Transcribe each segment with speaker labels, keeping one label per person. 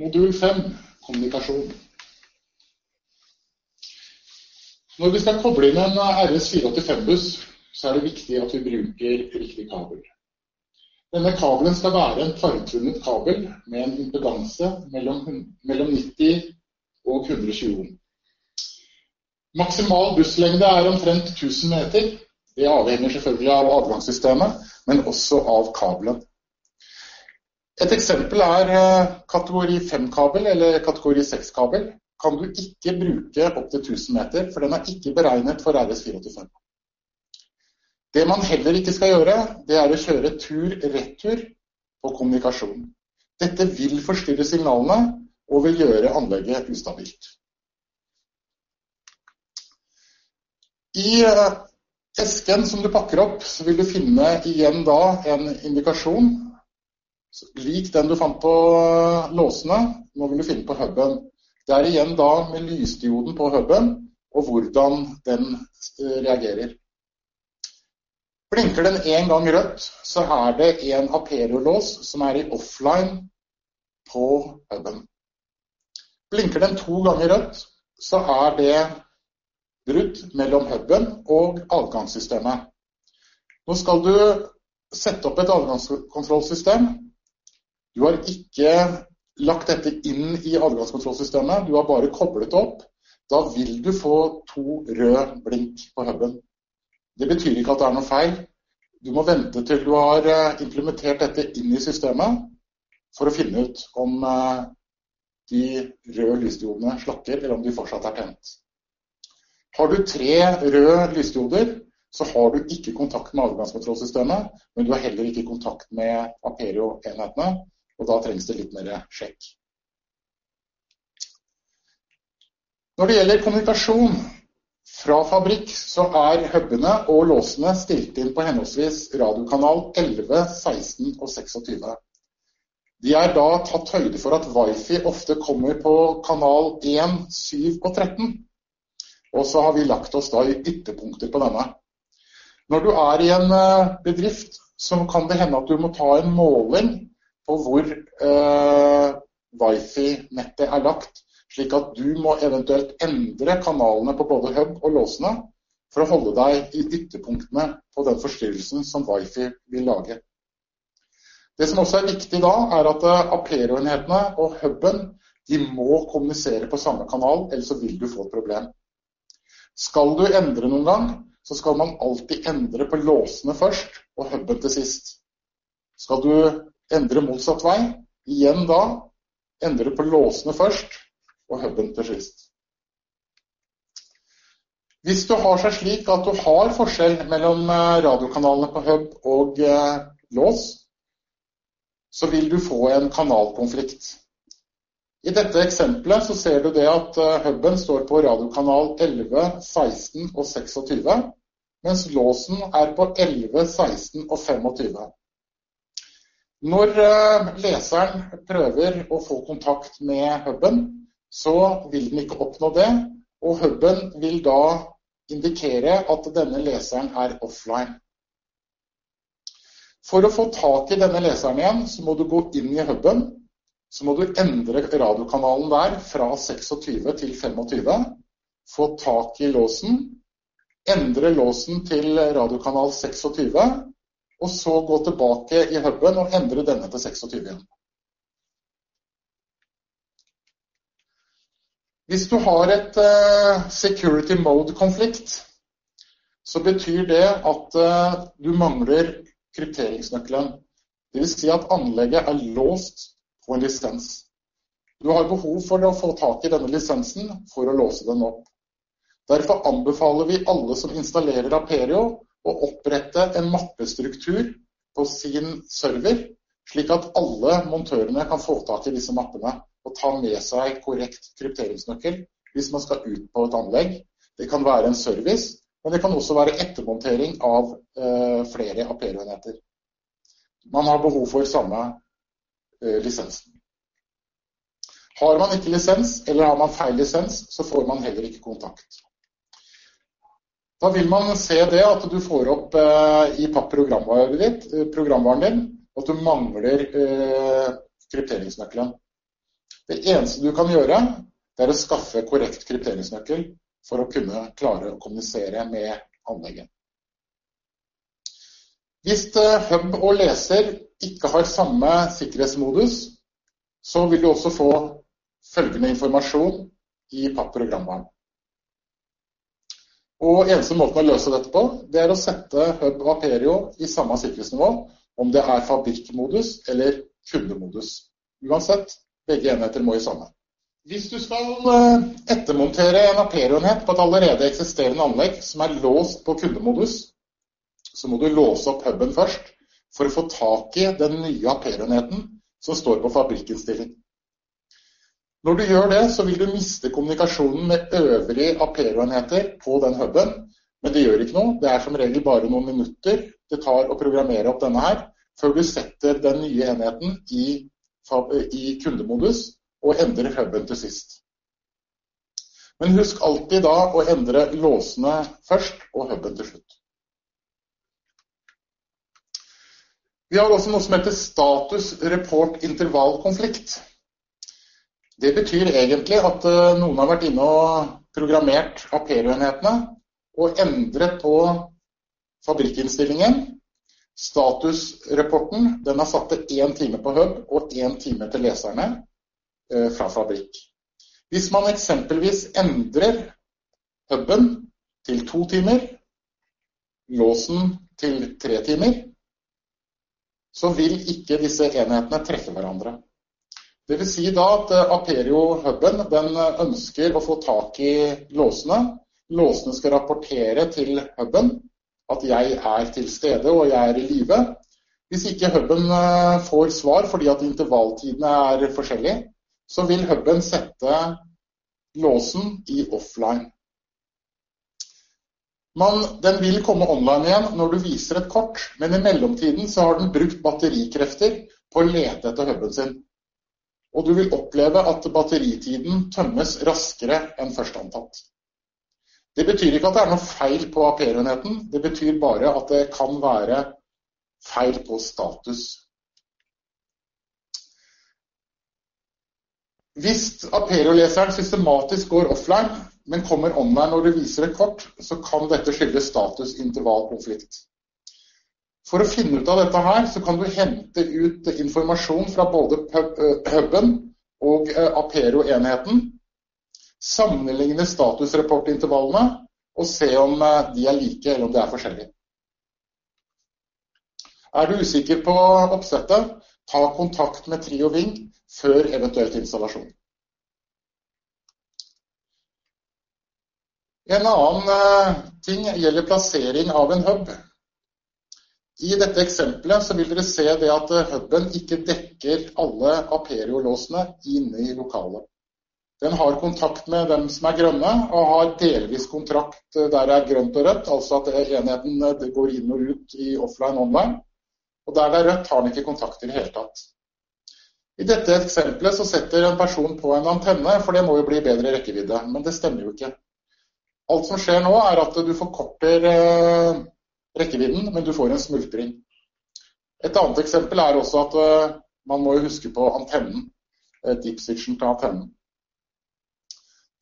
Speaker 1: Modul 5 kommunikasjon. Når vi skal koble inn en RS485-buss, så er det viktig at vi bruker riktig kabel. Denne kabelen skal være en fargetvunnet kabel med en impedanse mellom, mellom 90 og 120 ohm. Maksimal busslengde er omtrent 1000 meter. Det avhenger selvfølgelig av avgangssystemet, men også av kabelen. Et eksempel er eh, kategori 5-kabel eller kategori 6-kabel. Kan du ikke bruke opp til 1000 meter, for den er ikke beregnet for RS485. Det man heller ikke skal gjøre, det er å kjøre tur-retur på kommunikasjon. Dette vil forstyrre signalene og vil gjøre anlegget ustabilt. I eh, esken som du pakker opp, så vil du finne igjen da en indikasjon lik den du fant på eh, låsene. Nå vil du finne på huben. Det er igjen da med lysdioden på huben og hvordan den eh, reagerer. Blinker den én gang rødt, så er det en Aperio-lås som er i offline på huben. Blinker den to ganger rødt, så er det brudd mellom huben og adgangssystemet. Nå skal du sette opp et adgangskontrollsystem du har ikke lagt dette inn i adgangskontrollsystemet, du har bare koblet opp. Da vil du få to røde blink på huben. Det betyr ikke at det er noe feil. Du må vente til du har eh, implementert dette inn i systemet for å finne ut om eh, de røde lysdiodene slakker, eller om de fortsatt er tent. Har du tre røde lysdioder, så har du ikke kontakt med adgangskontrollsystemet, men du har heller ikke kontakt med Aperio-enhetene, og da trengs det litt mer sjekk. Når det gjelder kommunikasjon fra fabrikk, så er hubene og låsene stilt inn på henholdsvis radiokanal 11, 16 og 26. De er da tatt høyde for at wifi ofte kommer på kanal 1, 7 og 13. Og så har vi lagt oss da i ytterpunkter på denne. Når du er i en eh, bedrift, så kan det hende at du må ta en måling på hvor eh, wifi-nettet er lagt, slik at du må eventuelt endre kanalene på både hub og låsene for å holde deg i ytterpunktene på den forstyrrelsen som wifi vil lage. Det som også er viktig da, er at eh, Apero-enhetene og huben de må kommunisere på samme kanal, ellers så vil du få et problem. Skal du endre noen gang, så skal man alltid endre på låsene først og huben til sist. Skal du endre motsatt vei. Igjen da endre på låsene først og huben til sist. Hvis du har seg slik at du har forskjell mellom eh, radiokanalene på hub og eh, lås, så vil du få en kanalkonflikt. I dette eksempelet så ser du det at eh, huben står på radiokanal 11, 16 og 26, mens låsen er på 11, 16 og 25. Når eh, leseren prøver å få kontakt med huben, så vil den ikke oppnå det, og huben vil da indikere at denne leseren er offline. For å få tak i denne leseren igjen, så må du gå inn i huben. Så må du endre radiokanalen der fra 26 til 25. Få tak i låsen. Endre låsen til radiokanal 26 og så gå tilbake i huben og endre denne til 26 igjen. Hvis du har et uh, security mode-konflikt, så betyr det at uh, du mangler krypteringsnøkkelen. Dvs. Si at anlegget er låst på en lisens. Du har behov for å få tak i denne lisensen for å låse den opp. Derfor anbefaler vi alle som installerer Aperio å opprette en mappestruktur på sin server, slik at alle montørene kan få tak i disse mappene og ta med seg korrekt krypteringsnøkkel hvis man skal ut på et anlegg. Det kan være en service, men det kan også være ettermontering av eh, flere Apero-enheter. Man har behov for samme eh, lisensen. Har man ikke lisens, eller har man feil lisens, så får man heller ikke kontakt. Da vil man se det at du får opp eh, i PAP-programvaren ditt, eh, programvaren din, at du mangler eh, krypteringsnøkkelen. Det eneste du kan gjøre, det er å skaffe korrekt krypteringsnøkkel for å kunne klare å kommunisere med anlegget. Hvis hub og leser ikke har samme sikkerhetsmodus, så vil du også få følgende informasjon i PAP-programvaren. Og Eneste måten å løse dette på, det er å sette hub og Aperio i samme sikkerhetsnivå, om det er fabrikkmodus eller kundemodus. Uansett, begge enheter må i samme. Hvis du skal eh, ettermontere en Aperio-enhet på et allerede eksisterende anlegg som er låst på kundemodus, så må du låse opp huben først for å få tak i den nye Aperio-enheten som står på fabrikkinnstilling. Når du gjør det, så vil du miste kommunikasjonen med øvrige Apero-enheter på den huben. Men det gjør ikke noe. Det er som regel bare noen minutter det tar å programmere opp denne her, før du setter den nye enheten i, i kundemodus og endrer huben til sist. Men husk alltid da å endre låsene først og huben til slutt. Vi har også noe som heter status report intervallkonflikt. Det betyr egentlig at eh, noen har vært inne og programmert Aperio-enhetene og endret på fabrikkinnstillingen. Statusrapporten den er satt til én time på hub og én time til leserne eh, fra fabrikk. Hvis man eksempelvis endrer huben til to timer, låsen til tre timer, så vil ikke disse enhetene treffe hverandre. Det vil si da at eh, Aperio-huben ønsker å få tak i låsene. Låsene skal rapportere til huben at jeg er til stede og jeg er i live. Hvis ikke huben eh, får svar fordi at intervalltidene er forskjellige, så vil huben sette låsen i offline. Man, den vil komme online igjen når du viser et kort, men i mellomtiden så har den brukt batterikrefter på å lete etter huben sin. Og du vil oppleve at batteritiden tømmes raskere enn først antatt. Det betyr ikke at det er noe feil på APR-enheten, det betyr bare at det kan være feil på status. Hvis Aperio-leseren systematisk går offline, men kommer online når du viser et kort, så kan dette skyldes status-intervallkonflikt. For å finne ut av dette her, så kan du hente ut informasjon fra både huben og Apero-enheten. Sammenligne statusrapportintervallene og se om de er like eller om de er forskjellige. Er du usikker på oppsettet, ta kontakt med Trio Ving før eventuelt installasjon. En annen eh, ting gjelder plassering av en hub. I dette eksempelet så vil dere se det at eh, huben ikke dekker alle Aperio-låsene inne i lokalet. Den har kontakt med dem som er grønne, og har delvis kontrakt eh, der det er grønt og rødt, altså at enheten går inn og ut i offline online. Og der det er rødt, har den ikke kontakt i det hele tatt. I dette eksempelet så setter en person på en antenne, for det må jo bli bedre rekkevidde. Men det stemmer jo ikke. Alt som skjer nå, er at du forkorter eh, rekkevidden, men du får en smultring. Et annet eksempel er også at eh, man må huske på antennen, eh, deep switchen til antennen.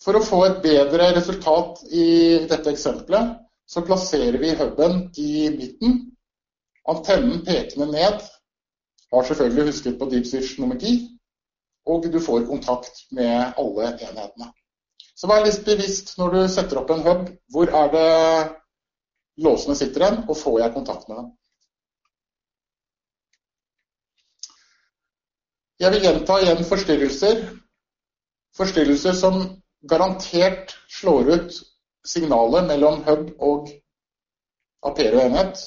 Speaker 1: For å få et bedre resultat i dette eksempelet, så plasserer vi huben i midten. Antennen pekende ned har selvfølgelig husket på deep switch nummer 10, og du får kontakt med alle enhetene. Så vær litt bevisst når du setter opp en hub. Hvor er det låsene sitter igjen, og får jeg kontakt med dem? Jeg vil gjenta igjen forstyrrelser. Forstyrrelser som garantert slår ut signalet mellom hub og Apero-enhet.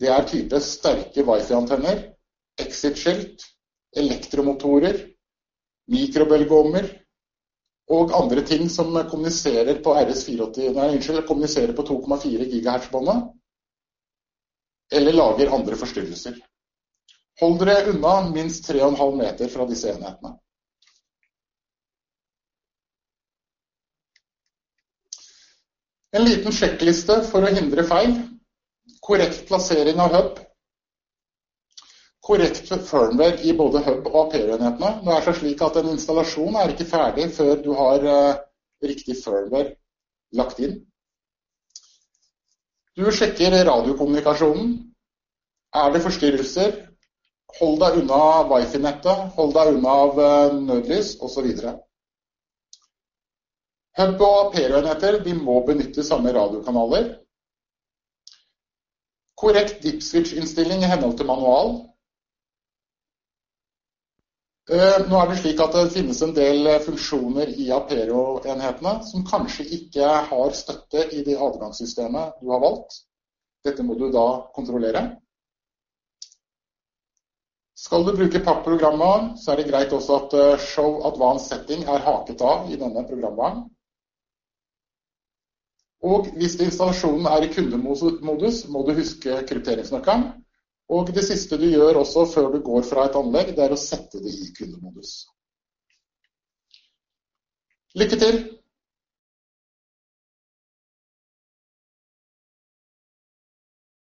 Speaker 1: Det er type sterke wifi-antenner, exit-skilt, elektromotorer, mikrobølgeovner, og andre ting som kommuniserer på RS480, nei, unnskyld, kommuniserer på 2,4 GHz-båndet, eller lager andre forstyrrelser. Hold dere unna minst 3,5 meter fra disse enhetene. En liten sjekkliste for å hindre feil. Korrekt plassering av hub. Korrekt firmware i både hub- og PR-enhetene. Det er så slik at En installasjon er ikke ferdig før du har uh, riktig firmware lagt inn. Du sjekker radiokommunikasjonen. Er det forstyrrelser? Hold deg unna wifi-nettet, hold deg unna av uh, nødlys osv. Hub- og PR-enheter må benytte samme radiokanaler. Korrekt dipswitch-innstilling i henhold til manual. Eh, nå er det slik at det finnes en del eh, funksjoner i Aperio-enhetene som kanskje ikke har støtte i det adgangssystemet du har valgt. Dette må du da kontrollere. Skal du bruke PAP-programvaren, så er det greit også at eh, Show Advanced Setting er haket av i denne programvaren. Og hvis installasjonen er i kundemodus, må du huske krypteringsnøkkelen. Og det siste du gjør også før du går fra et anlegg, det er å sette det i kundemodus. Lykke til!